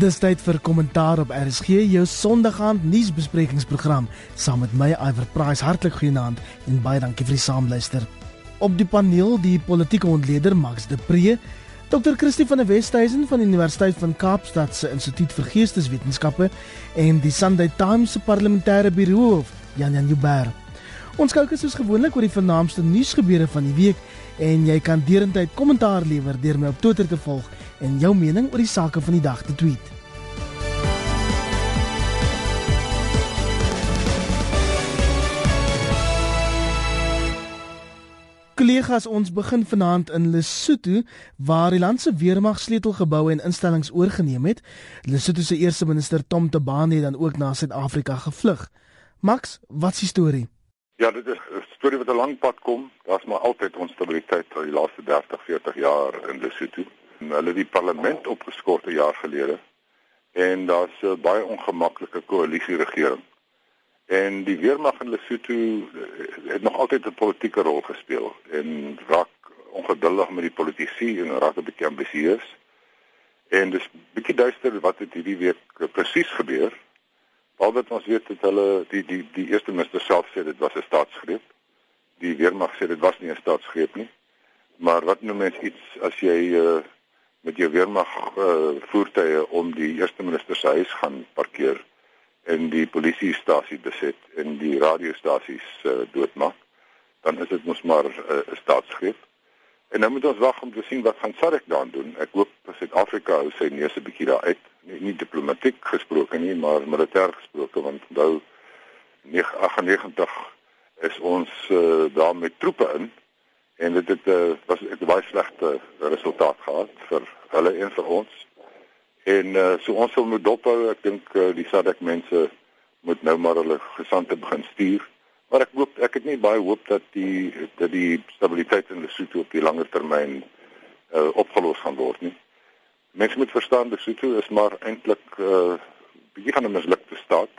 Dis tyd vir kommentaar op RSG, jou Sondagaand nuusbesprekingsprogram, saam met my Iver Price. Hartlik goeienaand en baie dankie vir die saamluister. Op die paneel die politieke ontleder Max de Pre, Dr. Christie van der Westhuizen van die Universiteit van Kaapstad se Instituut vir Geesteswetenskappe en die Sunday Times se parlementêre biroof, Jan Jan Jubber. Ons kyk soos gewoonlik oor die vernaamste nuusgebeure van die week en jy kan derentyd kommentaar lewer deur my op Twitter te volg en jou mening oor die sake van die dag te tweet. Kollegas, ons begin vanaand in Lesotho waar die land se weermag sleutelgeboue en instellings oorgeneem het. Lesotho se eerste minister Tom Tabane het dan ook na Suid-Afrika gevlug. Max, wat is die storie? Ja, dit is 'n storie wat 'n lang pad kom. Daar's maar altyd onstabiliteit oor die laaste 30, 40 jaar in Lesotho. Hulle het die parlement opgeskort 'n jaar gelede en daar's 'n baie ongemaklike koalisie regering. En die weermag in Lesotho eh, het nog altyd 'n politieke rol gespeel en raak ongeduldig met die politici en raak 'n bietjie ambisieus. En dis bietjie duister wat het hierdie week presies gebeur Al wat ons weet het hulle die die die eerste minister self sê dit was 'n staatsgreep. Die weermag sê dit was nie 'n staatsgreep nie. Maar wat noem mens iets as jy uh, met jou weermag uh, voertuie om die eerste minister se huis gaan parkeer en die polisiestasie beset en die radiostasies uh, doodmaak, dan is dit mos maar 'n uh, staatsgreep. En nou moet ons wag om te sien wat gaan SADC dan doen. Ek hoop Suid-Afrika hou sy neus 'n bietjie daar uit. Nie, nie diplomatiek gesproke nie, maar militêr gesproke want onthou 98 is ons uh, daar met troepe in en dit het uh, was 'n baie slegte resultaat gehad vir hulle en vir ons. En uh, so ons wil moet dophou. Ek dink uh, die SADC mense moet nou maar hulle gesante begin stuur. Maar ek hoop ek het nie baie hoop dat die dat die stabiliteit in Lesotho op die langer termyn uh, opgelos gaan word nie. Mense moet verstaan Lesotho is maar eintlik 'n uh, bietjie van 'n mislukte staat.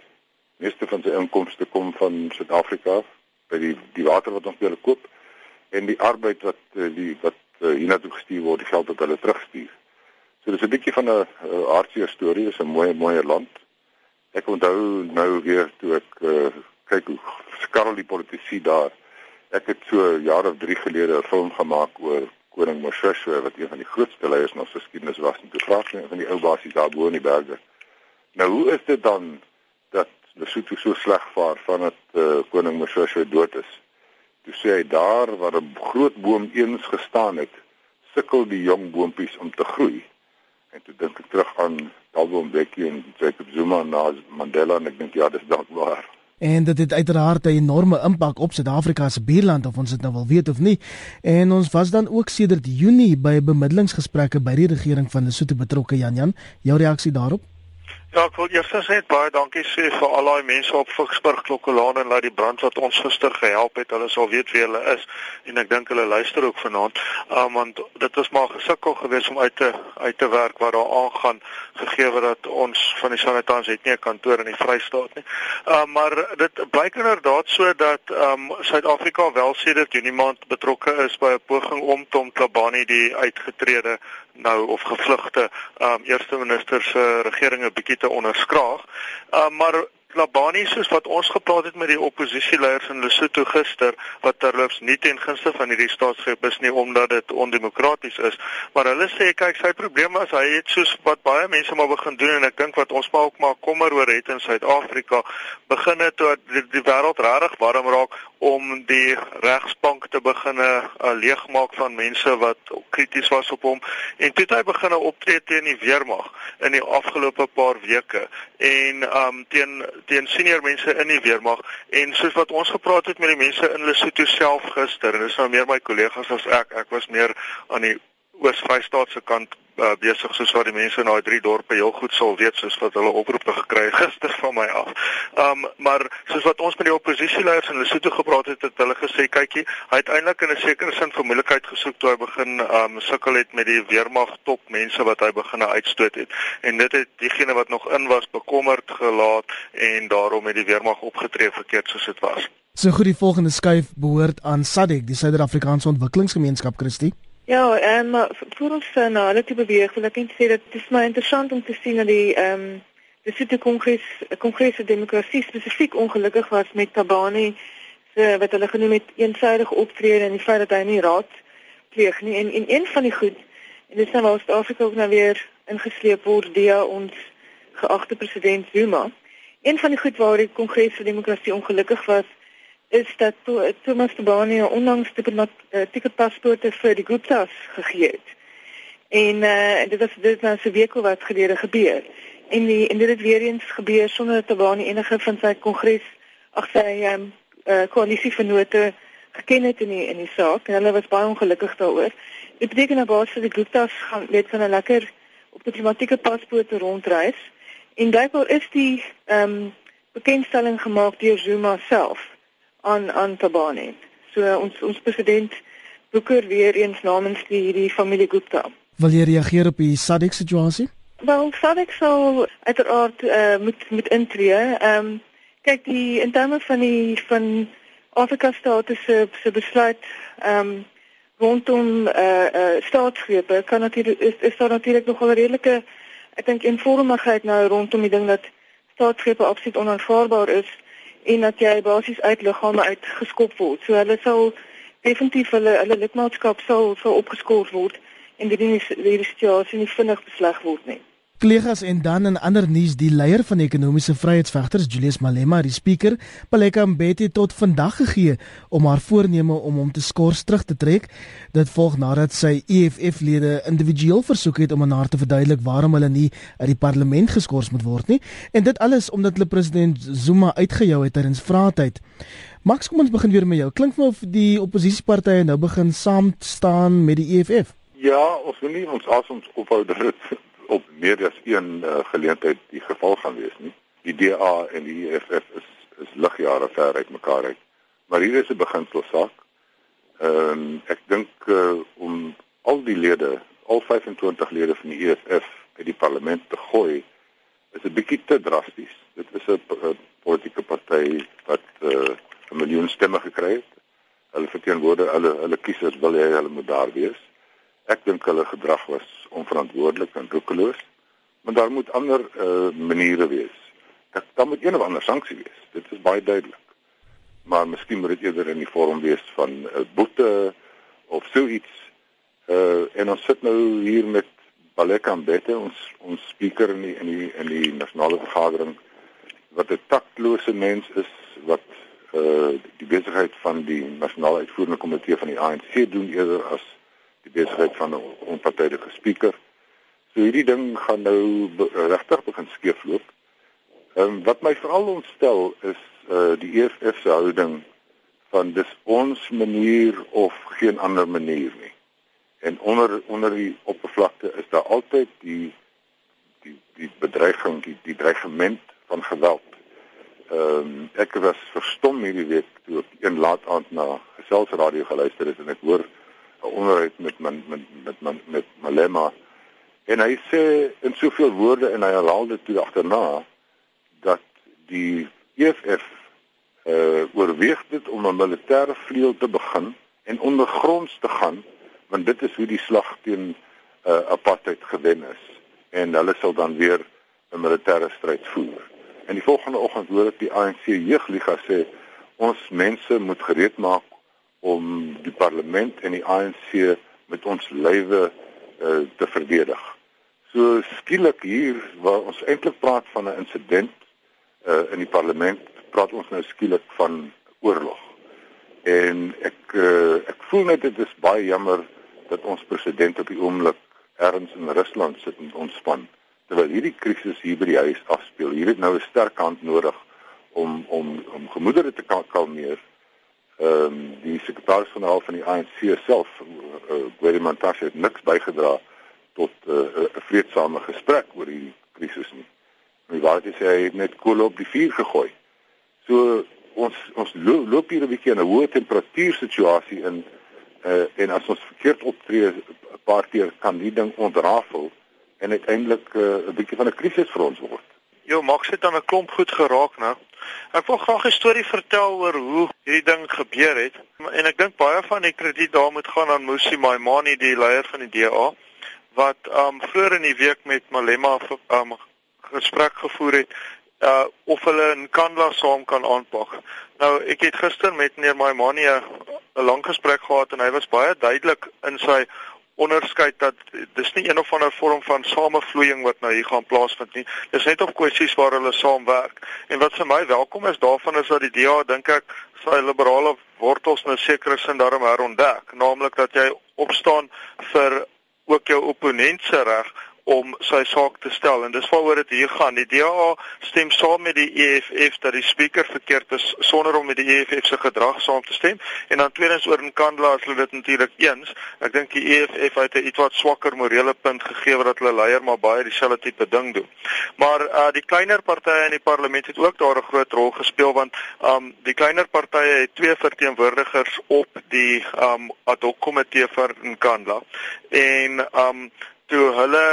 Meeste van sy inkomste kom van Suid-Afrika by die die water wat ons hulle koop en die arbeid wat uh, die wat uh, hiernatoe gestuur word, die geld wat hulle terugstuur. So dis 'n bietjie van 'n hartseer storie, dis 'n mooi mooi land. Ek onthou nou weer toe ek uh, kyk hoe skarrel die politici daar. Ek het so jare of 3 gelede 'n film gemaak oor koning Moshoeshoe wat een van die grootste leiers in ons geskiedenis was en toe vra ek van die ou basies daar bo in die berge. Nou hoe is dit dan dat Lesotho so sleg vaar vandat uh, koning Moshoeshoe dood is? Toe sê hy daar waar 'n groot boom eens gestaan het, sukkel die jong boontjies om te groei. En toe dink ek terug aan Thabo Mbeki en Jacob Zuma na Mandela en ek dink ja, dis dalk waar. En dit het uiteraard 'n enorme impak op Suid-Afrika se buurland of ons dit nou wil weet of nie. En ons was dan ook sedert Junie by bemiddelingsgesprekke by die regering van Lesotho betrokke Jan Jan. Jou reaksie daarop? Ja, ek wil eers sê baie dankie sê vir al daai mense op Vicksburg Klokkelaan en laat die brand wat ons gister gehelp het. Hulle sal weet wie hulle is en ek dink hulle luister ook vanaand. Um, want dit was maar gesukkel geweest om uit te uit te werk wat daar aangaan gegee dat ons van die Sanitans het nie 'n kantoor in die Vrystaat nie. Um, maar dit blyk inderdaad so dat um Suid-Afrika wel sê dat Junie maand betrokke is by 'n poging om Tom Tlabani die uitgetrede nou of gevlugte um eerste minister se regering 'n bietjie te onderskraag. Um maar Labani soos wat ons gepraat het met die oppositieleiers in Lesotho gister wat terloops nie ten gunste van hierdie staatsgreep is nie omdat dit ondemokraties is maar hulle sê kyk sy probleem was hy het soos wat baie mense maar begin doen en ek dink wat ons maar ook maar kommer oor het in Suid-Afrika begin het toe die, die wêreld regtig warm raak om die regsbank te beginne uh, leegmaak van mense wat krities was op hom. En toe het hy beginne optree teen die weermag in die afgelope paar weke en um teen teen senior mense in die weermag. En soos wat ons gepraat het met die mense in Lesotho self gister en dis nou meer my kollegas as ek ek was meer aan die Oos-Vrystaat se kant uh, besig soos wat die mense in daai drie dorpe heel goed sal weet soos wat hulle oproepe gekry het gister van my af. Um maar soos wat ons met die oppositieleiers in Lesotho gepraat het, het hulle gesê kykie, hy het eintlik in 'n sekere sin vermoedelikheid gesoek toe hy begin um sukkel het met die weermag top mense wat hy begin uitstoot het. En dit het diegene wat nog in was bekommerd gelaat en daarom het die weermag opgetree verkeerd soos dit was. So goed die volgende skuif behoort aan SADC, die Suider-Afrikaanse Ontwikkelingsgemeenskap, Christie. Ja, ehm um, voor ons uh, na hulle toe beweeg, wil ek net sê dat dit is my interessant om te sien dat die ehm um, die Sitte Kongres Kongres vir Demokrasie spesifiek ongelukkig was met Tabani se wat hulle genoem het eensydige optrede en die feit dat hy nie raad pleeg nie en en een van die goed en dit is nou waar Suid-Afrika ook nou weer ingesleep word deur ons geagte president Zuma. Een van die goed waar die Kongres vir Demokrasie ongelukkig was is dat to, Thomas Tabani onlangs diplomatieke uh, paspoorte vir die Gupta's gegee het. En uh, dit was dit nou so week wat gelede gebeur. En die en dit het weer eens gebeur sonder dat Tabani enige van sy kongres ag sy um, uh, koalisievennote geken het in die, in die saak en hulle was baie ongelukkig daaroor. Dit beteken dat baie van die Gupta's gaan net van 'n lekker op diplomatieke paspoorte rondreis. En blijkbaar is die ehm um, bekendstelling gemaak deur Zuma self aan aan Tabane. So ons ons president Booker weer eens namens die hierdie familie Gupta. Wil jy reageer op die SADC situasie? Wel, SADC sou uiteraard uh, moet moet intree. Ehm um, kyk die in terme van die van Afrika state se se besluit ehm um, rondom eh uh, uh, staatsgrepe kan natuurlik is, is daar natuurlik nog 'n redelike ek dink eenvormigheid nou rondom die ding dat staatsgrepe absoluut onaanvaarbaar is en dat jy basies uit liggame uitgeskop word. So hulle sal definitief hulle hulle lidmaatskap sal sal opgeskort word en dit nie die situasie nie vinnig besleg word nie. Kollegas en dan in ander nuus die leier van ekonomiese vryheidsvegters Julius Malema, die spreker, Paleka Mbete tot vandag gegee om haar voorneme om hom te skors terug te trek. Dit volg nadat sy EFF-lede individueel versoek het om aan haar te verduidelik waarom hulle nie uit die parlement geskort moet word nie en dit alles omdat hulle president Zuma uitgejou het tydens vraatyd. Max, kom ons begin weer met jou. Klink my of die oppositiepartye nou begin saam staan met die EFF? Ja, ons wil nie ons asem ophou dit op meer as een uh, geleentheid die geval gaan wees nie. Die DA en die EFF is is ligjare ver uit mekaar uit. Maar hier is 'n beginselsaak. Ehm um, ek dink uh, om al die lede, al 25 lede van die EFF uit die parlement te gooi is 'n bietjie te drasties. Dit is 'n politieke party wat uh, 'n miljoen stemme gekry het. Hulle verteenwoordig hulle hulle kiesers wil hê hulle moet daar wees. Ek dink hulle gedrag was onverantwoordelik en roekeloos. Maar daar moet ander uh, maniere wees. Dit dan moet een of ander sanksie wees. Dit is baie duidelik. Maar miskien moet dit eerder in die vorm wees van 'n uh, boete of so iets. Uh en ons sit nou hier met Baleka Mbete, ons ons spreker in die in die in die nasionale vergadering wat 'n taktlose mens is wat uh die besigheid van die nasionale uitvoerende komitee van die ANC doen eerder as die besigheid van 'n onpartydige spreker. So hierdie ding gaan nou be regtig begin skeefloop. Ehm wat my veral ontstel is uh die EFF se houding van dis ons manier of geen ander manier nie. En onder onder die oppervlakte is daar altyd die die die bedreiging, die die dreigement van geweld. Ehm um, ek was verstom hierdie week toe ek een laat aand na geselsradio geluister het en ek hoor onderhoud met met met met, met, met Malema en hy sê in soveel woorde en hy herhaal dit toe agterna dat die EFF uh eh, oorweeg dit om 'n militêre vleuel te begin en ondergronds te gaan want dit is hoe die slag teen uh apartheid gewen is en hulle sal dan weer 'n militêre stryd voer. En die volgende oggend hoor ek die ANC jeugliga sê ons mense moet gereed maak om die parlement en die ANC met ons lywe uh, te verdedig. So skielik hier waar ons eintlik praat van 'n insident uh, in die parlement, praat ons nou skielik van oorlog. En ek uh, ek voel net dit is baie jammer dat ons president op die oomblik ergens in Rusland sit en ontspan terwyl hierdie krisis hier by die huis afspeel. Hier het nou 'n sterk hand nodig om om om gemoedere te kalmeer ehm um, die sekretaris-generaal van die ANC self, uh, Gwede Mantashe het niks bygedra tot eh, 'n uh, vreedsame gesprek oor die krisis nie. En die waarheid is hy het net kool op die vuur gegooi. So ons ons lo loop hier 'n bietjie in 'n hoë temperatuur situasie in uh, en as ons verkeerd optree 'n paar keer kan die ding ontrafel en uiteindelik 'n uh, bietjie van 'n krisis vir ons word. Jo, Max het dan 'n klomp goed geraak, né? Ek wil graag 'n storie vertel oor hoe hierdie ding gebeur het. En ek dink baie van die krediet daar moet gaan aan Musi Maimani, die leier van die DA, wat um vroeër in die week met Malema um gesprek gevoer het uh of hulle in Kandla saam kan aanpak. Nou ek het gister met meneer Maimani 'n lang gesprek gehad en hy was baie duidelik in sy onderskeid dat dis nie een of ander vorm van samevloeiing wat nou hier gaan plaasvind nie. Dis net op kwessies waar hulle saamwerk. En wat vir my welkom is daarvan is dat die DA dink ek sy liberale wortels nou seker is en daarom herontdek, naamlik dat jy opstaan vir ook jou opponent se reg om sy saak te stel en dis waaroor dit hier gaan. Die DA stem saam met die EFF dat die spreker verkeerd is sonder om met die EFF se gedrag saam te stem en dan tweedens oor in Kandla as hulle dit natuurlik eens. Ek dink die EFF het 'n ietwat swakker morele punt gegee dat hulle leier maar baie dieselfde tipe ding doen. Maar uh die kleiner partye in die parlement het ook daar 'n groot rol gespeel want um die kleiner partye het twee verteenwoordigers op die um ad hoc komitee vir Nkandla en um toe hulle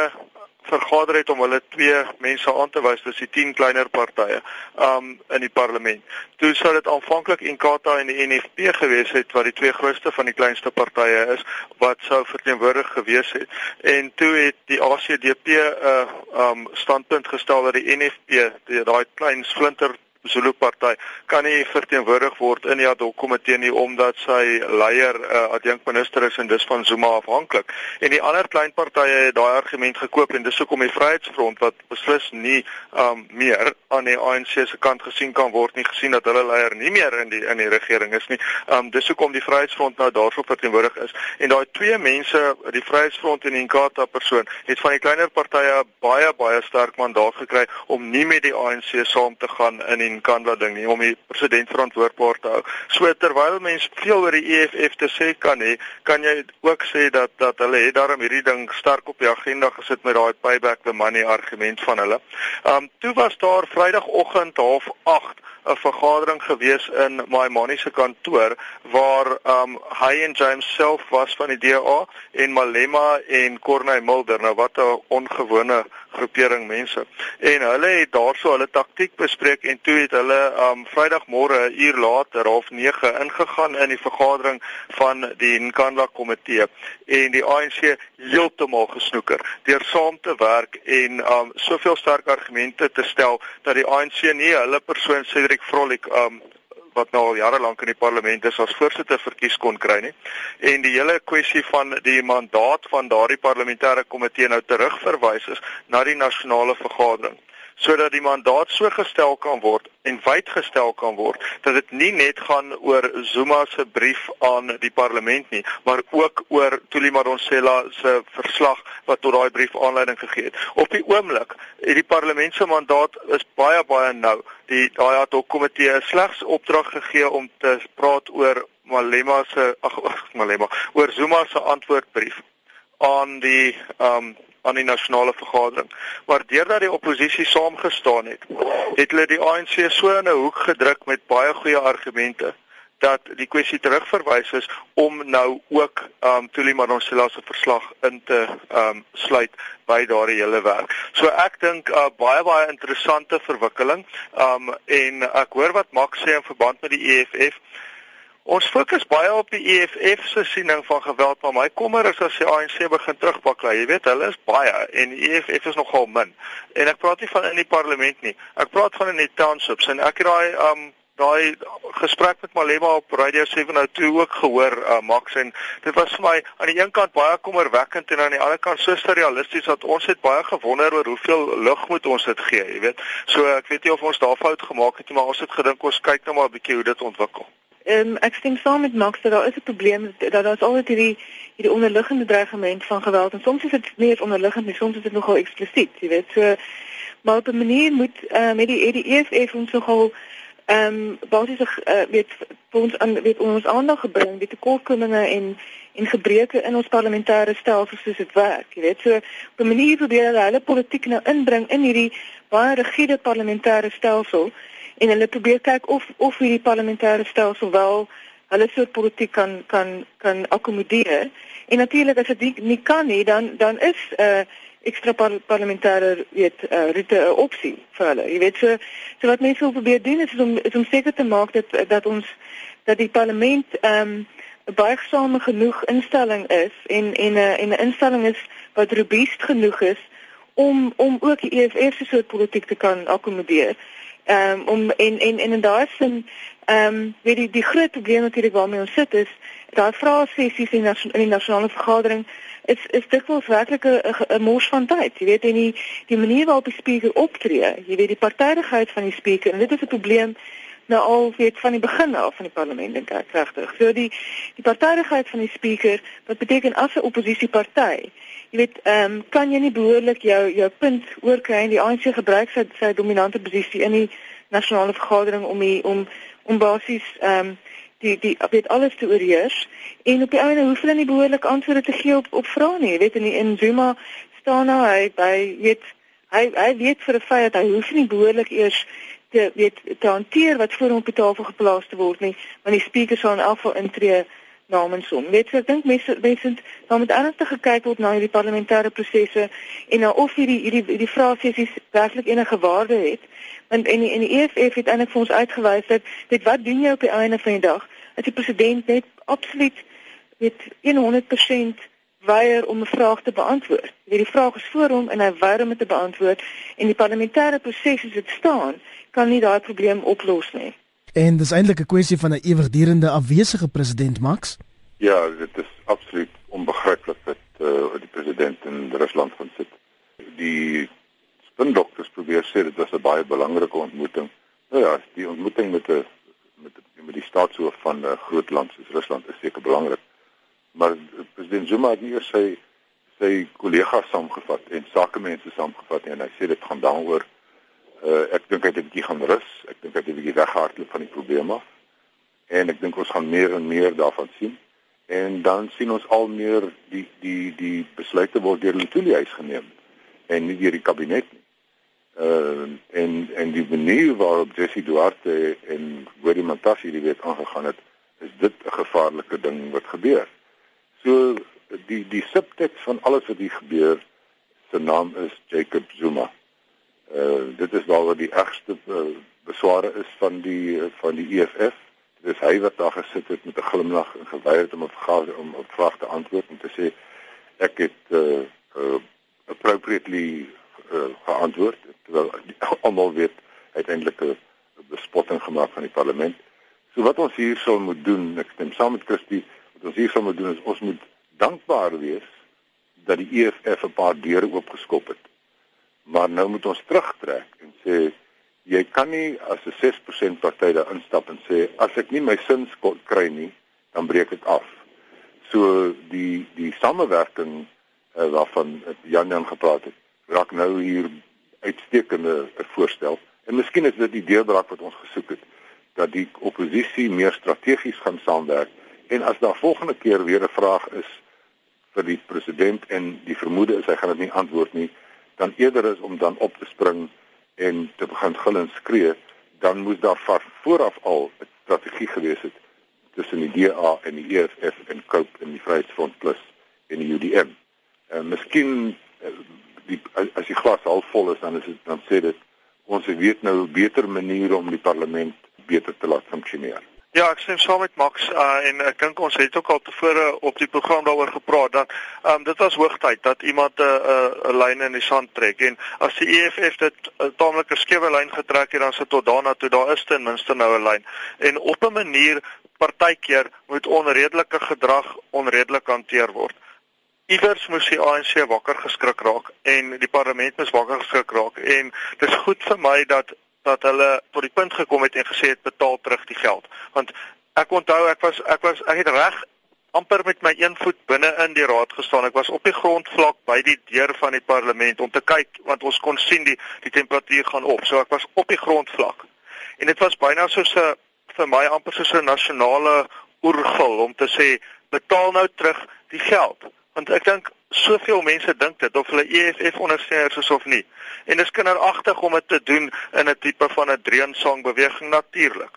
vergader het om hulle twee mense aan te wys, dis die 10 kleiner partye um in die parlement. Toe sou dit aanvanklik Inkatha en die NFP gewees het wat die twee grootste van die kleinste partye is wat sou verteenwoordig gewees het. En toe het die ACDP 'n uh, um standpunt gestel dat die NFP, daai klein splinter Zulu party kan nie verteenwoordig word in die ad hoc komitee nie omdat sy leier 'n uh, adjunkminister is en dis van Zuma afhanklik. En die ander klein partye het daai argument gekoop en dis hoekom die Vryheidsfront wat beslis nie um meer aan die ANC se kant gesien kan word nie gesien dat hulle leier nie meer in die in die regering is nie. Um dis hoekom die Vryheidsfront nou daarso verteenwoordig is. En daai twee mense, die Vryheidsfront en die Inkatha persoon, het van die kleiner partye baie baie sterk mandaat gekry om nie met die ANC saam te gaan in die Nkandla ding nie om die president verantwoordbaar te hou. So terwyl mense veel oor die EFF te sê kan hê, kan jy ook sê dat dat hulle het daarom hierdie ding sterk op die agenda gesit met daai payback the money argument van hulle. Um toe was daar Vrydagoggend half 8 'n vergadering gewees in Maimani se kantoor waar um hy en James self was van die DA en Malema en Corneille Mulder nou wat 'n ongewone groepering mense. En hulle het daarso hulle taktik bespreek en toe het hulle um Vrydagmôre 'n uur later half 9 ingegaan in die vergadering van die Nkandla komitee en die ANC heeltemal gesnoeker deur saam te werk en um soveel sterk argumente te stel dat die ANC nie hulle persoon Cedric Vrolik um wat nou al jare lank in die parlement is as voorsitter verkies kon kry nie. En die hele kwessie van die mandaat van daardie parlementêre komitee nou terugverwys is na die nasionale vergadering sodat die mandaat so gestel kan word en wyd gestel kan word dat dit nie net gaan oor Zuma se brief aan die parlement nie, maar ook oor Tuli Madonsela se verslag wat tot daai brief aanleiding gegee het. Op die oomblik het die parlement se mandaat is baie baie nou. Die daai ad hoc komitee het slegs opdrag gegee om te praat oor Malema se ag Malema oor Zuma se antwoordbrief aan die ehm um, aan die nasionale vergadering. Maar deurdat die oppositie saamgestaan het, het hulle die ANC so in 'n hoek gedruk met baie goeie argumente dat die kwessie terugverwys is om nou ook um Tuli Madonsela se verslag in te um sluit by daardie hele werk. So ek dink 'n uh, baie baie interessante verwikkeling. Um en ek hoor wat Max sê in verband met die EFF. Ons fokus baie op die EFF se siening van geweld, maar my kommer is as die ANC begin terugbaklei. Jy weet, hulle is baie en die EFF is nogal min. En ek praat nie van in die parlement nie. Ek praat van in die townships en ek het daai um daai gesprek met Malema op Radio 702 ook gehoor uh, Max en dit was vir my aan die een kant baie kommerwekkend en aan die ander kant so surrealisties dat ons het baie gewonder oor hoeveel lig moet ons dit gee, jy weet. So ek weet nie of ons daar fout gemaak het nie, maar ons het gedink ons kyk nou maar 'n bietjie hoe dit ontwikkel. Um, ek stem saam met Max dat daar is 'n probleem dat daar is altyd hierdie hierdie onderliggende dreigement van geweld en soms is dit nie eens onderliggend nie, soms is dit nogal eksplisiet, jy weet. So maar op 'n manier moet uh, met die die EFF ons nogal ehm um, basies uh, weet ons aan weet ons aandag gebring die tekortkominge en en gebreke in ons parlementêre stelsel soos dit werk, jy weet. So op 'n manier probeer hulle hulle politiek nou inbring in hierdie baie rigiede parlementêre stelsel en hulle probeer kyk of of hierdie parlementêre stelsel wel hulle soort politiek kan kan kan akkommodeer. En natuurlik as dit nie, nie kan nie, dan dan is uh ekstra par parlementêre weet uh, roete 'n opsie vir hulle. Jy weet so so wat mense wil probeer doen is om is om seker te maak dat dat ons dat die parlement ehm um, 'n buigsame genoeg instelling is en en 'n en 'n instelling is wat robuust genoeg is om om ook die EFF se soort politiek te kan akkommodeer. Ehm um, om en en en in daai sin ehm um, weet die die groot probleem natuurlik waarmee ons sit is daai vrae sessies in, in die nasionale vergadering is is dikwels werklik 'n mors van tyd. Jy weet en die die manier waarop die spreker optree, jy weet die partydigheid van die spreker en dit is 'n probleem nou al weet van die begin af van die parlement dink ek regtig. So die die partydigheid van die spreker wat beteken as 'n oppositieparty Jy weet, ehm um, kan jy nie behoorlik jou jou punt oorkry en die ANC gebruik sy sy dominante posisie in die nasionale vergadering om die, om om basies ehm um, die die weet alles te oorheers en op die einde hoef hulle nie behoorlik antwoorde te gee op op vrae nie. Jy weet in die, in Zuma staan nou hy by weet hy hy weet vir 'n feit dat hy hoef nie behoorlik eers te weet te hanteer wat voor hom op die tafel geplaas te word nie, want die spreker sal in elk geval intree namens hom. Weet jy, ek dink mense mense daar moet ernstig gekyk word na hierdie parlementêre prosesse en na of hierdie hierdie hierdie vraesessies werklik enige waarde het want en die, en die EFF het eintlik vir ons uitgewys dat dit wat doen jy op die einde van die dag as die president net absoluut met 100% weier om 'n vraag te beantwoord. Jy die vraag is voor hom en hy weier om dit te beantwoord en die parlementêre proses as dit staan kan nie daai probleem oplos nie. En dis eintlik 'n kwessie van 'n ewigdurende afwesige president Max? Ja, dit is absoluut onbegryplik dat uh, die president in Rusland van sit. Die spindokters probeer sê dit was 'n baie belangrike ontmoeting. Nou ja, die ontmoeting met 'n met die, met die staatshoof van 'n groot land soos Rusland is seker belangrik. Maar president Zuma het hier sy sy kollegas saamgevat en sakemense saamgevat en hy sê dit gaan daaroor uh, ek dink hy het 'n bietjie gaan rus. Ek dink hy het 'n bietjie weggehardloop van die probleem af. En ek dink ons gaan meer en meer daarvan sien. En dan sien ons al meer die die die besluite word deur die toeliehuis geneem en nie deur die kabinet nie uh en en die manier waarop Jesse Duarte en Gordie Montassi die wet aangegaan het is dit 'n gevaarlike ding wat gebeur. So die die subtekst van alles wat hier gebeur se naam is Jacob Zuma. Uh dit is waaroor die ergste uh, besware is van die van die EFF. Dit is hy wat daar gesit het met 'n glimlag en geweier het om 'n vraag om op vrae te antwoord en te sê ek het uh, uh appropriately uh, geantwoord terwyl almal weet uiteindelik 'n bespotting gemaak van die parlement. So wat ons hier sou moet doen, ek stem saam met Christie, wat ons hier sou moet doen is ons moet dankbaar wees dat die EFF 'n paar deure oopgeskop het. Maar nou moet ons terugtrek en sê jy kan nie as 'n 6% party daar instap en sê as ek nie my sins kry nie, dan breek ek af. So die die samewerking uh, waarvan Jan Jan gepraat het, raak nou hier uitstekende voorstel. En miskien is dit die deurbraak wat ons gesoek het dat die oppositie meer strategies gaan saamwerk en as daar volgende keer weer 'n vraag is vir die president en die vermoede is hy gaan dit nie antwoord nie, dan eerder is om dan op te spring en te begin gil en skree, dan moes daar van vooraf al 'n strategie gewees het tussen die DA en die EFF en Cope en die Vryheidsfront Plus en die UDM. En uh, miskien uh, die as die glas half vol is dan is dit dan sê dit ons weet nou beter maniere om die parlement beter te laat funksioneer. Ja, ek stem saam met Max uh, en ek dink ons het ook al tevore op die program daaroor gepraat dat um, dit was hoogtyd dat iemand 'n uh, 'n uh, lyn in die sand trek. En as die EFF dit 'n uh, taamlike skewe lyn getrek het dan sit tot daarna toe daar is ten minste nou 'n lyn en op 'n manier partykeer moet onredelike gedrag onredelik hanteer word. Iewers moes die ANC wakker geskrik raak en die parlement moes wakker geskrik raak. En dit is goed vir my dat dat hulle tot die punt gekom het en gesê het betaal terug die geld. Want ek onthou ek was ek was ek het reg amper met my een voet binne in die raad gestaan. Ek was op die grondvlak by die deur van die parlement om te kyk want ons kon sien die die temperatuur gaan op. So ek was op die grondvlak en dit was byna soos 'n vir my amper soos 'n nasionale oergil om te sê betaal nou terug die geld. Want ek dink soveel mense dink dit of hulle EFF ondersteuners is of nie. En dis kinderagtig om dit te doen in 'n tipe van 'n dreensang beweging natuurlik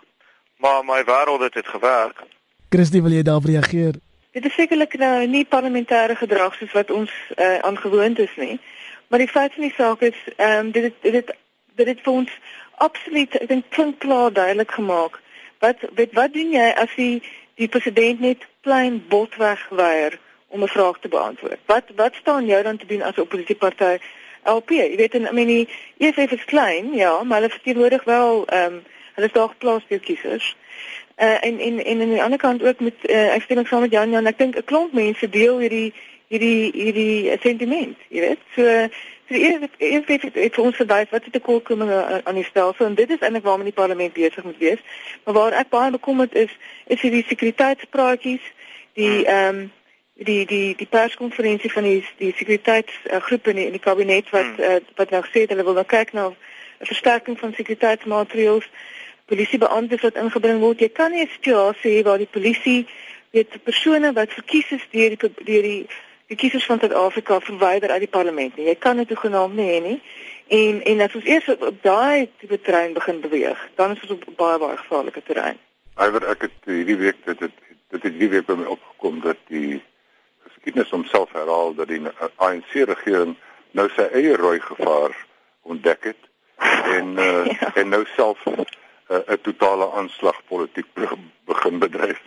maar my wêreld het dit gewerk. Christie wil jy daarop reageer? Dit is sekerlik nou nie parlementêre gedrag soos wat ons uh, aangewoond is nie. Maar die feit van die saak is ehm um, dit dit dit dit het vir ons absoluut ek dink klink klaar duidelik gemaak. Wat weet wat doen jy as die die president net klein botweg weier om 'n vraag te beantwoord? Wat wat staan jou dan te doen as 'n oppositieparty? LP, jy weet en I mean EFF is klein, ja, maar hulle verteenwoordig wel ehm um, hulle is daar plaasbeeldkiesers. Uh, en en en aan die ander kant ook met uh, ek stem saam met Jan Jan, ek dink 'n klomp mense deel hierdie hierdie hierdie sentiment, jy weet. So eers eers het dit het ons verwys wat die tekortkominge aan die stelsel en dit is eintlik waarmee die parlement besig moet wees. Maar waar ek baie bekommerd is, is hierdie sekuriteitspraatjies, die ehm um, die die die perskonferensie van die die sekuriteitsgroep in die, in die kabinet wat hmm. uh, wat nou gesê het hulle wil nou kyk na 'n versterking van sekuriteitsmaatreëls polisiebeamptes wat ingebring word. Jy kan nie 'n situasie hê waar die polisie weet persone wat verkies is deur die deur die die kiesers van Suid-Afrika verwyder uit die parlement nie. Jy kan dit genoem nie hê nie. En en as ons eers op, op daai tipe terrein begin beweeg, dan is ons op baie baie gevaarlike terrein. Iwer ek het hierdie week dit het dit het hierdie week by my opgekom dat die geskiedenis homself herhaal dat die ANC regering nou sy eie rooi gevaar ontdek het en uh, ja. en nou self eh, 'n uh, totale aanslag politiek begin bedryf.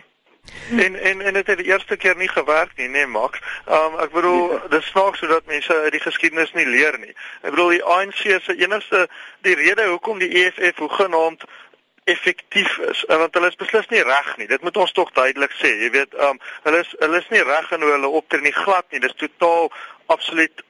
En en en dit het die eerste keer nie gewerk nie, nee Max. Um ek bedoel nee. dis snaaks sodat mense uit die geskiedenis nie leer nie. Ek bedoel die ANC se enigste die rede hoekom die EFF hoe genaamd effektief is want hulle is beslis nie reg nie. Dit moet ons tog duidelik sê. Jy weet, um hulle is hulle is nie reg in hoe hulle optree nie glad nie. Dis totaal absoluut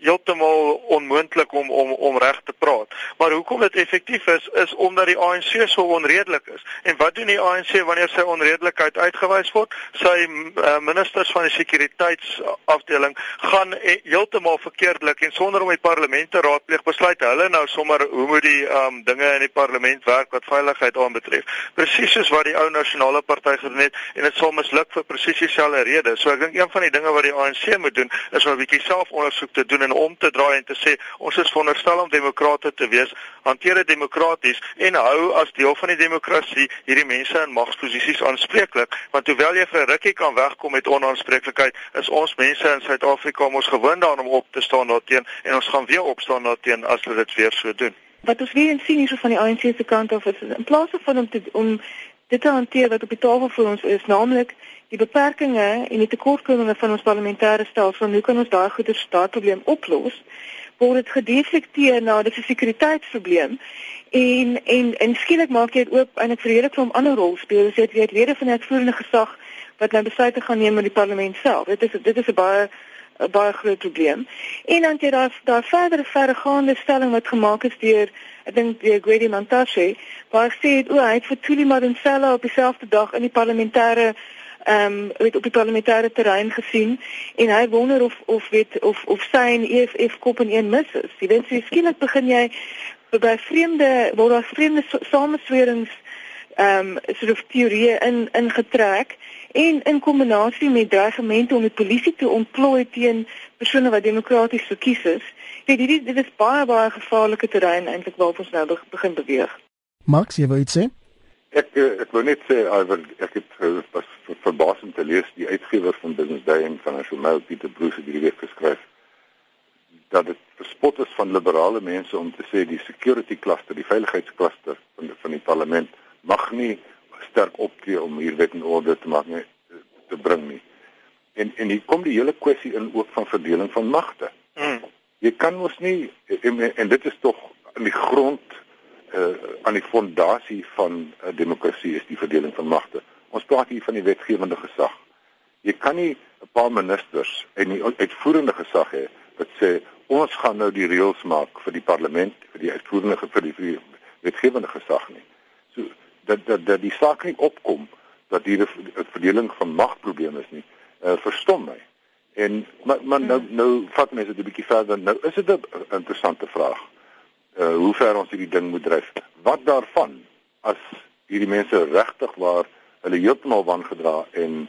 heeltemal onmoontlik om om om reg te praat. Maar hoekom dit effektief is is omdat die ANC so onredelik is. En wat doen die ANC wanneer sy onredelikheid uitgewys word? Sy uh, ministers van die sekuriteitsafdeling gaan heeltemal verkeerdelik en sonder om die parlement te raadpleeg besluit hulle nou sommer hoe moet die um, dinge in die parlement werk wat veiligheid aanbetref. Presies soos wat die ou nasionale party gedoen het en dit sal misluk vir presies dieselfde rede. So ek dink een van die dinge wat die ANC moet doen is om 'n bietjie selfondersoek te doen en om te draai en te sê ons is veronderstel om demokrate te wees, hanteer dit demokraties en hou as deel van die demokrasie hierdie mense in magsposisies aanspreeklik, want hoewel jy vir 'n rukkie kan wegkom met onaanspreeklikheid, is ons mense in Suid-Afrika mos gewoond daaraan om op te staan daarteen en ons gaan weer opstaan daarteen as hulle dit weer so doen. Wat ons weer sien hier van die ANC se kant af is in plaas van om te om dit te hanteer wat op die tafel vir ons is, naamlik die beperkings en die tekortkominge van ons parlementêre stelsel, hoe kan ons daai goeie staatsprobleem oplos? Word dit gedeflekteer na die sekuriteitsprobleem en en en skielik maak jy dit oop eintlik vir hele klomp ander rolspelers, jy weet lede van die uitvoerende gesag wat nou besluite gaan neem in die parlement self. Dit is dit is 'n baie 'n baie groot probleem. En dan jy daar daar verdere verregaande stelling wat gemaak is deur ek dink die Grady Montashe, waar sê dit o, hy het vir Tuli Madonsela op dieselfde dag in die parlementêre ehm um, weet op die parlementêre terrein gesien en hy wonder of of weet of of sy en EFF kop in een mis is. Jy weet so skielik begin jy by vreemde word daar vreemde sameswerings ehm um, soort of teorieë in ingetrek en in kombinasie met dreigemente om die polisie te ontplooi teen persone wat demokraties verkies is. Dit dit dit is baie baie gevaarlike terrein eintlik waar ons nou begin beweeg. Max, jy wou iets sê? Ek eh, ek wou net sê Iver, ek het eh, was verbasend te lees die uitgewer van Business Day en van National Peter Bruce het hierdie week geskryf dat dit verspot is van liberale mense om te sê die security cluster, die veiligheidskluster van die, van die parlement mag nie sterk optree om hier wet en orde te maak nie te bring nie. En en hier kom die hele kwessie in ook van verdeling van magte. Jy kan mos nie en, en dit is tog in die grond uh, aan die fondasie van 'n uh, demokrasie is die verdeling van magte. Ons praat hier van die wetgewende gesag. Jy kan nie 'n paar ministers en die uitvoerende gesag hê wat sê ons gaan nou die reëls maak vir die parlement, vir die uitvoerende vir die, vir die wetgewende gesag nie. So dat dat dat die saak nie opkom dat hier 'n verdeling van magprobleme is nie. Uh, verstom my. En maar, maar nou nou vat mense dit 'n bietjie verder. Nou is dit 'n interessante vraag uh hoe ver ons hierdie ding moet dryf. Wat daarvan as hierdie mense regtig waar hulle heeltemal wangedra en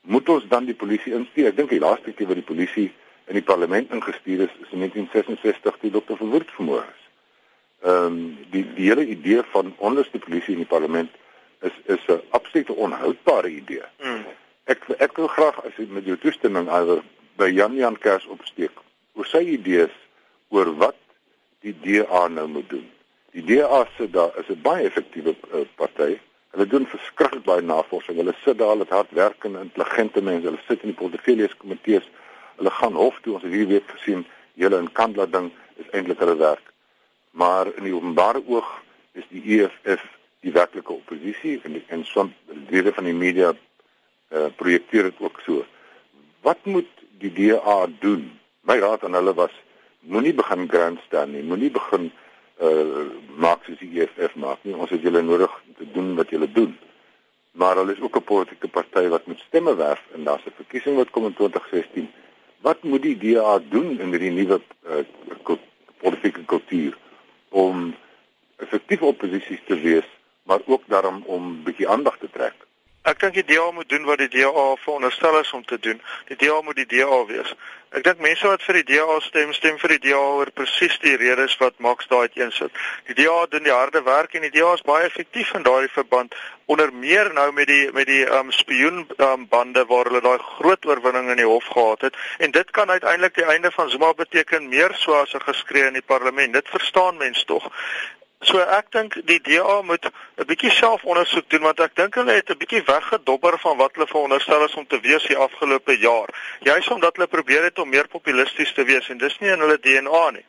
moet ons dan die polisie instuur? Ek dink die laaste keer wat die polisie in die parlement ingestuur is, is in 1966 toe Dr. Verwoerd vermoor is. Ehm um, die die hele idee van onderste polisie in die parlement is is 'n absolute onhoudbare idee. Mm. Ek ek wil graag as jy met jou toestemming alweer by Jan Jan Kers opsteek oor sy idees oor wat die DA nou moet doen. Die DA sê daar is 'n baie effektiewe uh, party. Hulle doen verskriklik baie navorsing. Hulle sit daar, hulle het hardwerkende, intelligente mense. Hulle sit in die portefeuilles komitees. Hulle gaan hof toe. Ons het hierdie week gesien, hulle in Kandla ding is eintlik hulle werk. Maar in die openbare oog is die EFF die werklike oppositie en die, en soms dele van die media uh, projekteer dit ook so. Wat moet die DA doen? My raad aan hulle was moenie begin grandstand nie, moenie begin uh maak soos die EFF maak nie. Ons het julle nodig te doen wat julle doen. Maar hulle is ook 'n politieke party wat met stemme werf en daar's 'n verkiesing wat kom in 2016. Wat moet die DA doen in hierdie nuwe uh, politieke kultuur om effektief oppositie te wees, maar ook daarom om 'n bietjie aandag te trek? Ek dink die DA moet doen wat die DA veronderstel is om te doen. Die DA moet die DA wees. Ek dink mense wat vir die DA stem, stem vir die DA oor presies die redes wat Max daai uiteen sit. Die DA doen die harde werk en die DA is baie effektief in daardie verband onder meer nou met die met die um spioen um, bande waar hulle daai groot oorwinning in die hof gehad het en dit kan uiteindelik die einde van Zuma beteken meer so as 'n geskree in die parlement. Dit verstaan mense tog. So ek dink die DA moet 'n bietjie selfondersoek doen want ek dink hulle het 'n bietjie weggedobber van wat hulle veronderstel is om te wees die afgelope jaar. Juist omdat hulle probeer het om meer populisties te wees en dis nie in hulle DNA nie.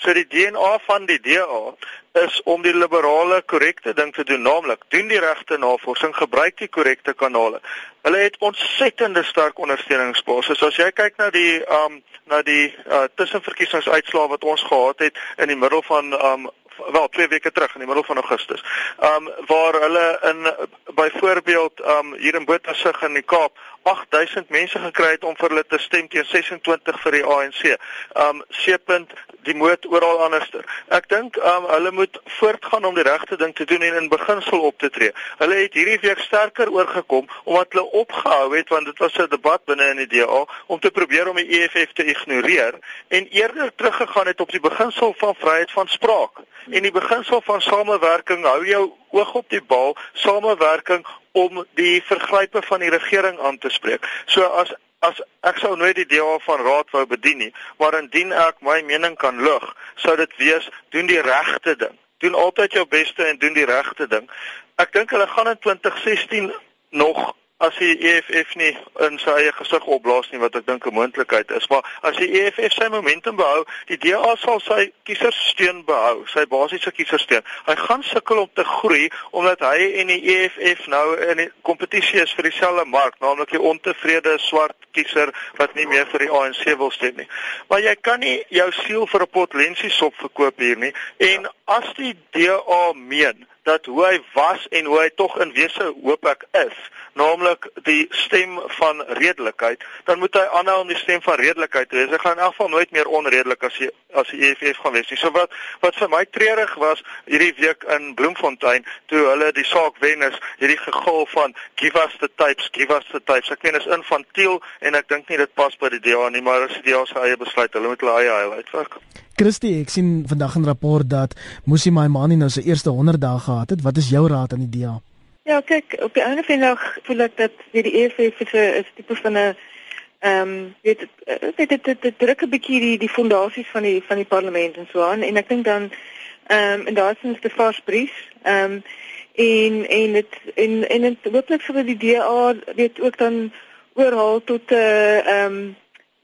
So die DNA van die DA is om die liberale korrekte ding te doen, naamlik doen die regte navorsing, gebruik die korrekte kanale. Hulle het ontsettende sterk ondersteuningsbasis. As jy kyk na die um na die uh, tussenverkiesingsuitslae wat ons gehad het in die middel van um wel twee weke terug in die middel van Augustus. Um waar hulle in byvoorbeeld um hier in Botawil in die Kaap 8000 mense gekry het om vir hulle te stem teen 26 vir die ANC. Um seepunt die moed oral anderster. Ek dink um hulle moet voortgaan om die regte ding te doen en in beginsel op te tree. Hulle het hierdie week sterker oorgekom omdat hulle opgehou het want dit was 'n debat binne in die DA om te probeer om die EFF te ignoreer en eerder teruggegaan het op die beginsel van vryheid van spraak en die beginsel van samewerking hou jou oog op die bal, samewerking om die vergrype van die regering aan te spreek. So as as ek sou nooit die DA van raad wou bedien nie, maar indien ek my mening kan lig, sou dit wees doen die regte ding. Doen altyd jou beste en doen die regte ding. Ek dink hulle gaan in 2016 nog as die EFF nie in sy eie gesig opblaas nie wat ek dink 'n moontlikheid is maar as die EFF sy momentum behou die DA sal sy kieserssteun behou sy basiese kieserssteun hy gaan sukkel om te groei omdat hy en die EFF nou in 'n kompetisie is vir dieselfde mark naamlik die ontevrede swart kiezer wat nie meer vir die ANC wil stem nie. Maar jy kan nie jou siel vir 'n pot lensiesop verkoop hier nie en as die DA meen dat hoe hy was en hoe hy tog in wese hoop ek is naamlik die stem van redelikheid, dan moet hy aanhou om die stem van redelikheid te wees. Hy gaan in elk geval nooit meer onredelik as hy as die EFF gaan wees nie. So wat wat vir my treurig was hierdie week in Bloemfontein toe hulle die saak wen is, hierdie gegil van give us the tapes, give us the tapes. Ek meen is infantiel en ek dink nie dit pas by die DA nie, maar as die DA se eie besluit, hulle moet hulle eie highlight werk. Christie, ek sien vandag 'n rapport dat Musi Maimani nou sy eerste 100 dae gehad het. Wat is jou raad aan die DA? Ja, kyk, op die einde van die dag voel ek dat die, die EFF is 'n tipe van 'n ehm um, weet dit dit dit, dit druk 'n bietjie die die fondasies van die van die parlement en so aan en ek dink dan ehm um, en daar is 'n vars brief ehm um, en en dit en en dit hooplik vir die DA weet ook dan oorhaal tot 'n uh, ehm um,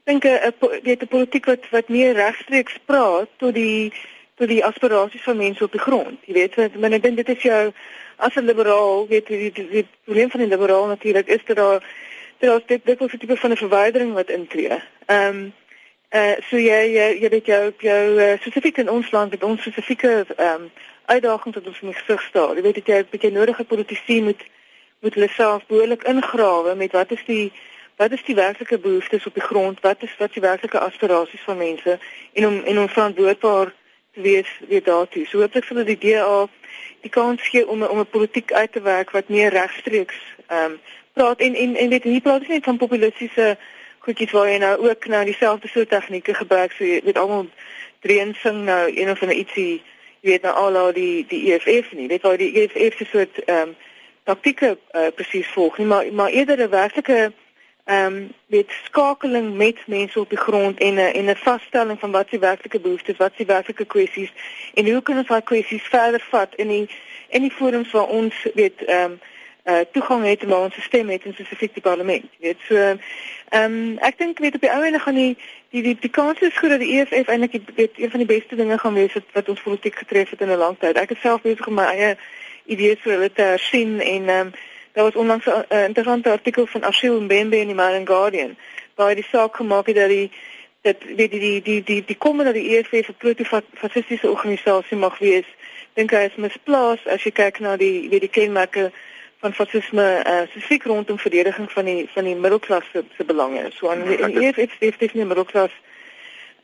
dink 'n weet 'n politiek wat wat meer regstreeks praat tot die tot die aspirasies van mense op die grond. Jy weet, want ek dink dit is jou as 'n liberaal weet jy die, die probleem van die liberaal natuurlik is dat daar daar is dit dit is 'n tipe van 'n verwydering wat intree. Ehm um, uh so jy jy jy weet jou jou uh, spesifiek in ons land met ons spesifieke ehm um, uitdagings wat ons die gesig staar. Jy weet dat jy 'n bietjie nodige politici moet moet hulle self behoorlik ingrawe met wat is die wat is die werklike behoeftes op die grond? Wat is wat is die werklike aspirasies van mense? En om en om verantwoordbaar te wees weet daartoe. So hooplik sal die DA die kans gee om om 'n politiek uit te werk wat meer regstreeks ehm um, praat. En en en weet nie praat nie van populistiese goedjies waar jy nou ook nou dieselfde soort tegnieke gebruik. So jy weet almal dreun sing nou een of ander ietsie jy weet nou al die die EFF nie. Weet waar die EFF se soort ehm um, taktieke uh, presies volg nie. Maar maar eerder 'n werklike ehm um, met skakeling met mense op die grond en 'n en 'n vasstelling van wat se werklike behoeftes, wat se werklike kwessies en hoe kan ons daai kwessies verder vat in die in die forums waar ons weet ehm um, uh toegang het en waar ons stem het in spesifiek die parlement. Weet so ehm um, ek dink weet op die ou ende gaan die die die, die kans is goed dat die EFF eintlik weet een van die beste dinge gaan wees wat, wat ons politiek getref het in 'n lang tyd. Ek is self besig om my eie idees vir hulle te hersien en ehm um, Daar was onlangs 'n uh, interessante artikel van Ashil Mbembe in die Mail and Guardian waar hy die saak gemaak het dat die dat weet die die die die die kom dat die EFF 'n proto-fasistiese organisasie mag wees. Dink hy is misplaas as jy kyk na die weet die kenmerke van fasisme uh, spesifiek rondom verdediging van die van die middelklas se, se belange. So aan die, die EFF steef dit nie middelklas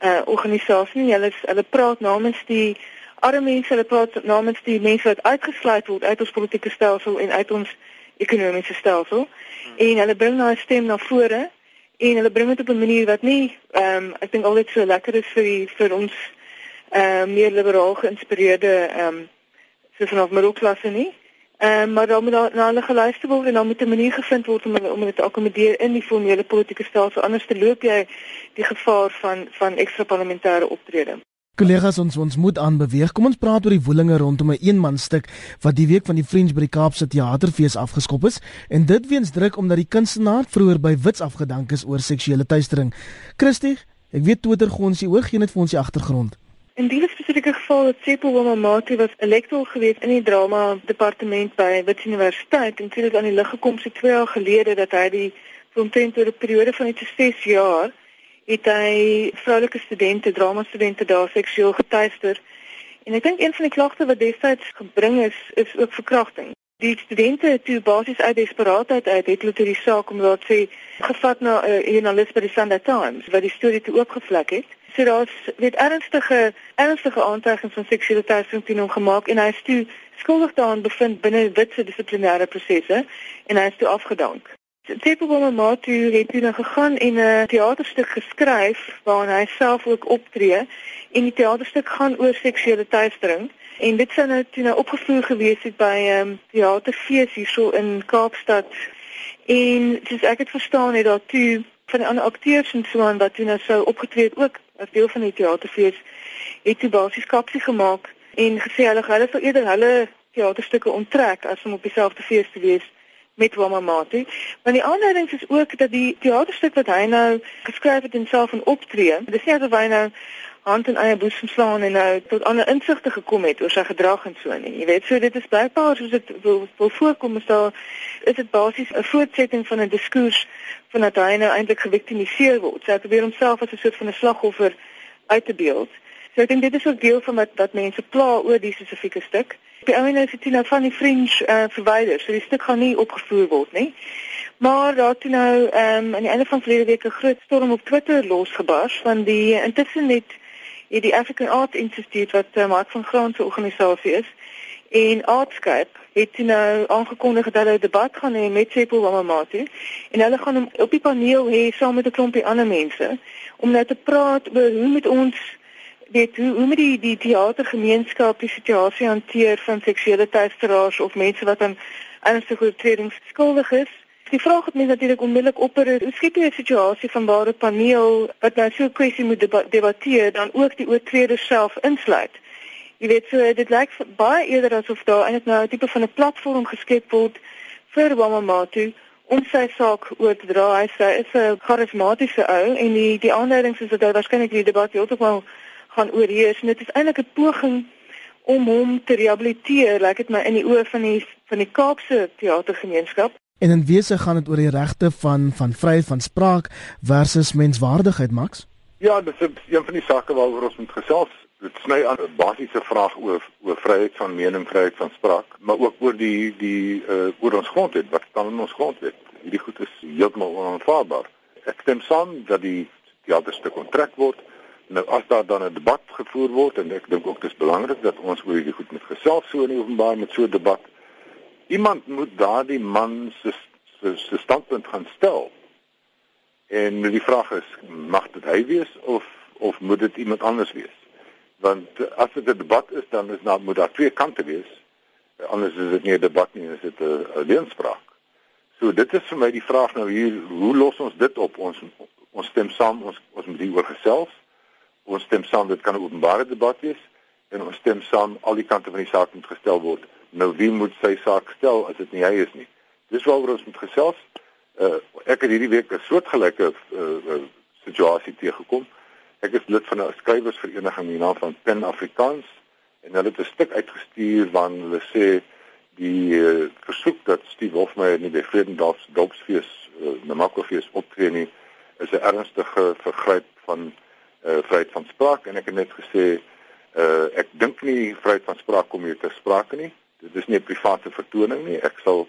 uh organisasie nie. Hulle hulle praat namens die arme mense, hulle praat namens die mense wat uitgesluit word uit ons politieke stelsel en uit ons ekonomiese stelsel hmm. en hulle bring daai stem na vore en hulle bring dit op 'n manier wat nie ehm um, ek dink altyd so lekker is vir die, vir ons ehm uh, meer liberaal geïnspireerde ehm um, so vanaf middelklasse nie. Ehm um, maar dan moet daar na hulle geluister word en dan moet 'n manier gevind word om hulle om dit te akkommodeer in die formele politieke stelsel anders te loop jy die gevaar van van ekstra parlementêre optrede. Kollegas ons ons moet aanbeweeg. Kom ons praat oor die woelinge rondom 'n eenmanstuk wat die week van die Fringe by die Kaapse Theaterfees afgeskop is en dit weens druk omdat die kunstenaar vroeër by Wits afgedank is oor seksuele teistering. Christie, ek weet Twitter gons jy oog gee net vir ons die agtergrond. In die spesifieke geval het Sepo Wamamati was 'n lektor gewees in die drama departement by Wits Universiteit en dit het aan die lig gekom so 2 jaar gelede dat hy die omtrent oor 'n periode van iets 6 jaar het hy vroulike studente, drama studente daar seksueel getuister. En ek dink een van die klagte wat destyds gebring is, is ook verkrachting. Die studente toe basies uit desperaatheid uit het hulle die saak omdat sê gevat na 'n uh, joernalis by die Sunday Times wat die storie toe oopgevlek het. So daar's weet ernstige ernstige aantuigings van seksuele teistering teen hom gemaak en hy is toe skuldig daaraan bevind binne witse dissiplinêre prosesse en hy is toe afgedank. Tepoboma Matu het toe nou gegaan en 'n teaterstuk geskryf waarin hy self ook optree en die teaterstuk gaan oor seksuele teistering. En dit sou nou toe nou opgevoer gewees het by 'n um, teaterfees hierso in Kaapstad. En soos ek dit verstaan het daar toe van die ander akteurs en so aan wat toe nou sou opgetree het ook as deel van die teaterfees het toe basies kapsie gemaak en gesê hulle hulle sou eerder hulle teaterstukke onttrek as om op dieselfde fees te wees met Wamamati. Maar die aanleiding is ook dat die teaterstuk wat hy nou geskryf het en self in optree, dis nie asof hy nou hand in eie boesem slaan en nou tot ander insigte gekom het oor sy gedrag en so nie. Jy weet, so dit is blykbaar soos dit wil, wil voorkom is daar is dit basies 'n voortsetting van 'n diskurs van dat hy nou eintlik geviktimiseer word. Sy probeer homself as 'n soort van 'n slagoffer uit te beeld. So ek dink dit is ook deel van wat wat mense pla oor die spesifieke stuk. Die ouene is dit nou van die Fringe uh, verwyder, so die stuk gaan nie opgevoer word nie. Maar daar toe nou ehm um, aan die einde van verlede week 'n groot storm op Twitter losgebars van die intussen net het die African Art Institute wat uh, Mark van Graan se organisasie is en Artscape het nou aangekondig dat hulle 'n debat gaan hê met Sepo Wamamatu en hulle gaan hom op die paneel hê saam met 'n klompie ander mense om nou te praat oor hoe met ons weet hoe hoe moet die die teatergemeenskap die situasie hanteer van seksuele teisteraars of mense wat aan ernstige oortredings skuldig is? Die vraag het my natuurlik onmiddellik opper, hoe skep jy 'n situasie van waar 'n paneel wat nou so 'n kwessie moet deba debatteer dan ook die oortreder self insluit? Jy weet so dit lyk baie eerder asof daar eintlik nou 'n tipe van 'n platform geskep word vir Wamamatu om sy saak oor te dra. Hy sê is 'n charismatiese ou en die die aanleiding is dat hy waarskynlik die debat heeltemal gaan oorheers en dit is eintlik 'n poging om hom te rehabiliteer, lyk dit my in die oë van die van die Kaapse teatergemeenskap. En in wese gaan dit oor die regte van van vryheid van spraak versus menswaardigheid, Max? Ja, dit is een van die sake waaroor ons moet gesels. Dit sny aan 'n basiese vraag oor oor vryheid van mening, vryheid van spraak, maar ook oor die die uh oor ons grondwet, wat staan in ons grondwet. Hierdie goed is heeltemal onaanvaarbaar. Ek stem saam dat die teaterstuk kontrak word Nou as daar dan 'n debat gevoer word en ek dink ook dis belangrik dat ons oor hierdie goed met gesels so in die openbaar met so 'n debat. Iemand moet daardie man se se standpunt gaan stel. En die vraag is, mag dit hy wees of of moet dit iemand anders wees? Want as dit 'n debat is, dan is daar moet daar twee kante wees. Anders is dit nie 'n debat nie, is dit 'n leenspraak. So dit is vir my die vraag nou hier, hoe los ons dit op? Ons ons stem saam, ons ons moet hieroor gesels. Ons stem saam dit kan 'n openbare debat wees en ons stem saam al die kante van die saak moet gestel word. Nou wie moet sy saak stel as dit nie hy is nie? Dis waaroor ons moet gesels. Uh, ek het hierdie week 'n soortgelyke uh, uh, situasie teëgekom. Ek is lid van 'n skrywersvereniging in naam van Pen Afrikaans en hulle het 'n stuk uitgestuur waarin hulle sê die uh, versoek dat Steve Hofmeyer nie by Vredendorp se dopsfees uh, Namakofees optree nie is 'n ernstige vergryp van uh, vryheid van spraak en ek het net gesê uh, ek dink nie vryheid van spraak kom hier ter sprake nie. Dit is nie 'n private vertoning nie. Ek sal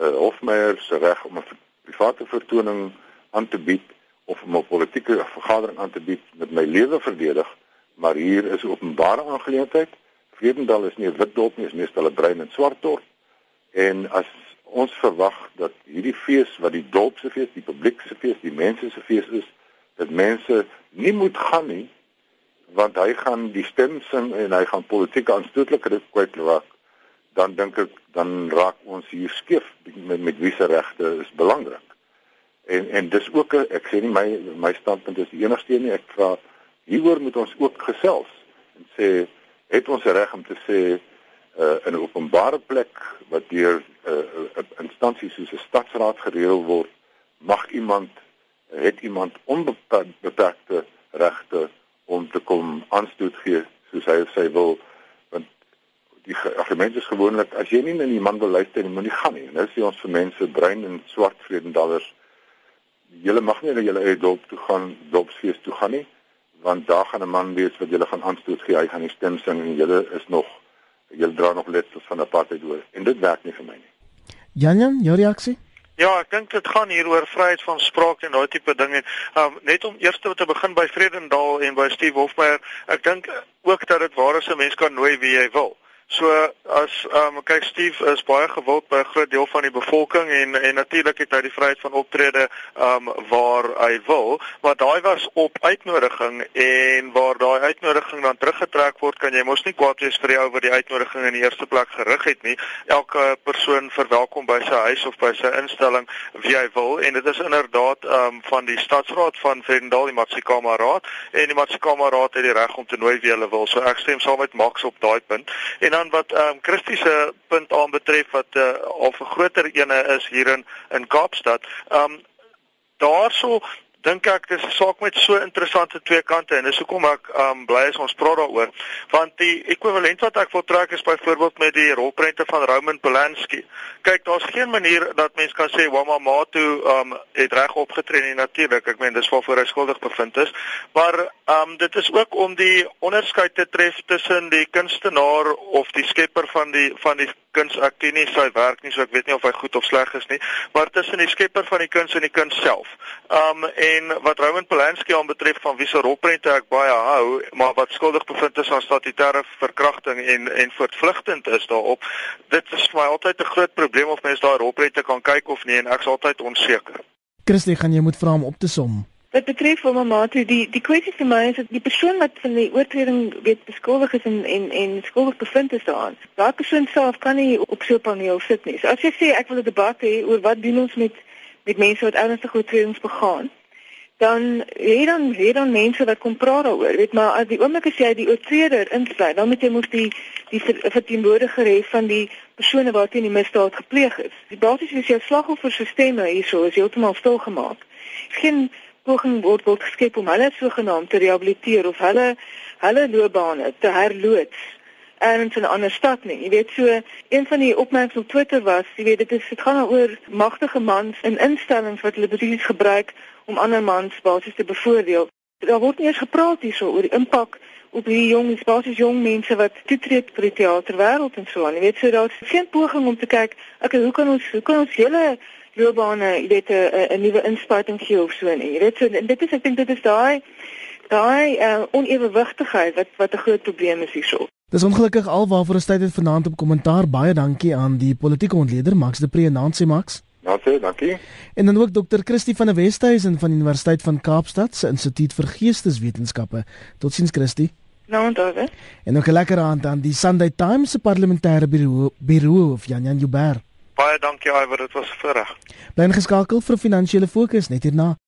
uh, Hofmeyer se reg om 'n private vertoning aan te bied of om 'n politieke vergadering aan te bied met my lewe verdedig, maar hier is 'n openbare aangeleentheid. Vredendal is nie 'n wit dorp nie, is meestal 'n bruin en swart dorp. En as ons verwag dat hierdie fees wat die dorp se fees, die publiek se fees, die mense se fees is, dat mense nie moet gaan nie want hy gaan die stem sing en hy gaan politieke aanstootlikheid kwyt raak dan dink ek dan raak ons hier skeef met met wie se regte is belangrik en en dis ook ek sê nie my my standpunt is die enigste nie ek vra hieroor moet ons ook gesels en sê het ons reg om te sê uh, in 'n openbare plek wat deur 'n uh, uh, instansie soos 'n stadsraad gereël word mag iemand het iemand onbeperkte regte om te kom aanstoot gee soos hy of sy wil want die argument is gewoonlik as jy nie in die man wil luister nie moenie gaan nie nou sê ons vir mense bruin en swart vredendallers julle mag nie na julle eie dorp toe gaan, dorpsfees toe gaan nie, want daar gaan 'n man wees wat julle gaan aanstoot gee, hy gaan die stem sing en julle is nog julle dra nog letsels van apartheid oor. En dit werk nie vir my nie. Jan Jan, jou reaksie? Ja, ek dink dit gaan hier oor vryheid van spraak en daai tipe dinge. Um net om eers te begin by Vredendal en by Steve Hofmeyer, ek dink ook dat dit waar is 'n mens kan nooi wie jy wil. So as ehm um, kyk Steve is baie gewild by 'n groot deel van die bevolking en en natuurlik het hy die vryheid van optrede ehm um, waar hy wil, maar daai was op uitnodiging en waar daai uitnodiging dan teruggetrek word, kan jy mos nie kwaad wees vir die ou wat die uitnodiging in die eerste plek gerig het nie. Elke persoon verwelkom by sy huis of by sy instelling wie hy wil en dit is inderdaad ehm um, van die stadsraad van Vredendal die Matsikama raad en die Matsikama raad het die reg om te nooi wie hulle wil. So ek stem saam met Max op daai punt. En dan wat ehm um, Christie se punt aanbetref wat uh, al 'n groter ene is hier in in Kaapstad. Ehm um, daarso dink ek dis 'n saak met so interessante twee kante en dis hoekom ek um bly as ons praat daaroor want die ekwivalent wat ek wil trek is byvoorbeeld met die rolprente van Roman Polanski. Kyk, daar's geen manier dat mens kan sê Wama Matu um het reg opgetree nie natuurlik. Ek meen dis waarvoor hy skuldig bevind is. Maar um dit is ook om die onderskeid te tref tussen die kunstenaar of die skepper van die van die kuns ek ken nie sy werk nie so ek weet nie of hy goed of sleg is nie maar tussen die skepper van die kuns en die kuns self. Um en wat Roman Polanski aanbetref van wie se rolprente ek baie hou maar wat skuldig bevind is aan statutêre verkrachting en en voortvlugtend is daarop. Dit is vir my altyd 'n groot probleem of mense daai rolprente kan kyk of nie en ek's altyd onseker. Christie, gaan jy moet vra om op te som. Wat betref vir Mamatu, die die kwessie vir my is dat die persoon wat van die oortreding weet beskuldig is en en en skuldig bevind is daaraan. Daardie persoon self kan nie op so 'n paneel sit nie. So as jy sê ek wil 'n debat hê oor wat doen ons met met mense wat ernstige oortredings begaan, dan hê dan hê dan mense wat kom praat daaroor. Weet maar as die oomblik as jy die oortreder insluit, dan moet jy moet die die verteenwoordiger hê van die persone wat teen die misdaad gepleeg is. Die basies is jou slagofferstelsel hierso is heeltemal stilgemaak. Geen poging word word geskep om hulle sogenaamd te rehabiliteer of hulle hulle loopbane te herloods erns in 'n ander stad nie. Jy weet so, een van die opmerkings op Twitter was, jy weet dit is dit gaan oor magtige mans in instellings wat hulle besies gebruik om ander mans basies te bevoordeel. Daar word nie eens gepraat hierso oor die impak op die jong, basies jong mense wat toetree vir die teaterwêreld en so aan. Jy weet so daar's geen poging om te kyk, okay, hoe kan ons hoe kan ons hele loopbane, jy weet 'n nuwe inspuiting gee of so nie. Jy weet so en dit is ek dink dit is daai daai uh, onewewigtigheid wat wat 'n groot probleem is hierso. Dis ongelukkig alwaarvoor ons tyd het vanaand op kommentaar. Baie dankie aan die politieke ontleder Max de Pre Nancy Max. Dankie, dankie. En dan ook dokter Christie van der Westhuizen van die Universiteit van Kaapstad se Instituut vir Geesteswetenskappe. Totsiens Christie. Nou, dankie. En ook 'n lekker aand aan die Sunday Times se parlementêre bureau, bureau of Jan Jan Jubber. Baie dankie Iwer, dit was 'n voorreg. Bly ingeskakel vir finansiële fokus net hierna.